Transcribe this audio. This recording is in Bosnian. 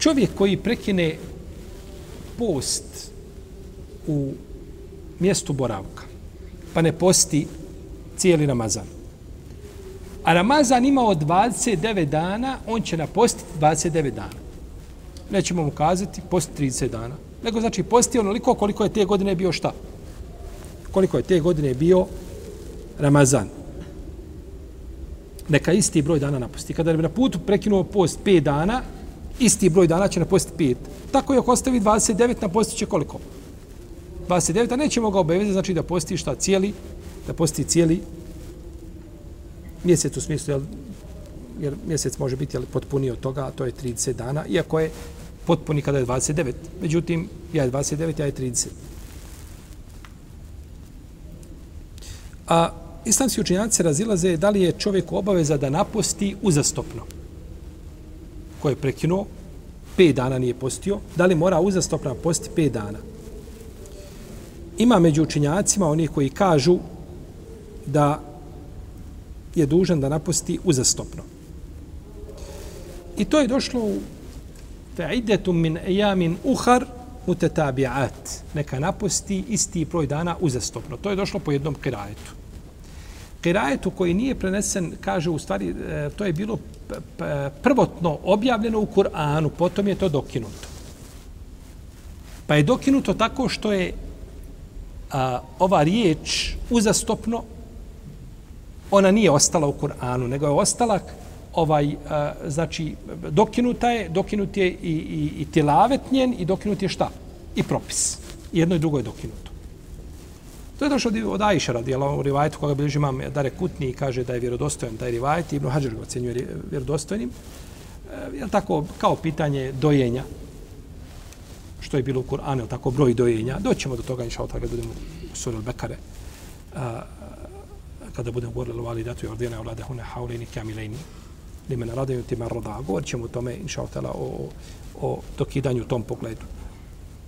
Čovjek koji prekine post u mjestu boravka, pa ne posti cijeli Ramazan. A Ramazan ima od 29 dana, on će napostiti 29 dana. Nećemo mu kazati post 30 dana. Nego znači posti onoliko koliko je te godine bio šta? Koliko je te godine bio Ramazan. Neka isti broj dana napusti. Kada bi na putu prekinuo post 5 dana, isti broj dana će napostiti 5. Tako je ako ostavi 29, napostit će koliko? 29, a nećemo ga obavezati, znači da posti šta cijeli, da posti cijeli mjesec u smislu, jel, jer mjesec može biti jel, potpuniji od toga, a to je 30 dana, iako je potpuni kada je 29. Međutim, ja je 29, ja je 30. A islamski učenjaci razilaze da li je čovjek obaveza da naposti uzastopno. Ko je prekinuo, 5 dana nije postio, da li mora uzastopno posti 5 dana. Ima među učinjacima oni koji kažu da je dužan da naposti uzastopno. I to je došlo u fa'idetum min ejamin uhar mutetabi'at. Neka naposti isti broj dana uzastopno. To je došlo po jednom kirajetu. Kirajetu koji nije prenesen, kaže u stvari, e, to je bilo prvotno objavljeno u Kur'anu, potom je to dokinuto. Pa je dokinuto tako što je a, ova riječ uzastopno ona nije ostala u Kur'anu, nego je ostala ovaj, a, znači, dokinuta je, dokinut je i, i, i tilavet njen i dokinut je šta? I propis. Jedno i drugo je dokinuto. To je došlo od Aisha radi, u rivajetu koga bilježi imam Dare Kutni i kaže da je vjerodostojan taj rivajet. Ibn Hađar ga ocenjuje vjerodostojnim. E, je tako, kao pitanje dojenja, što je bilo u Kur'anu, tako broj dojenja. Doćemo do toga, inša kada budemo u suri Bekare, kada budemo govorili o validatu i ordina o lade hune haulini kamilini limena radaju naradaju ti. Govorit ćemo o tome, inša o, o dokidanju u tom pogledu.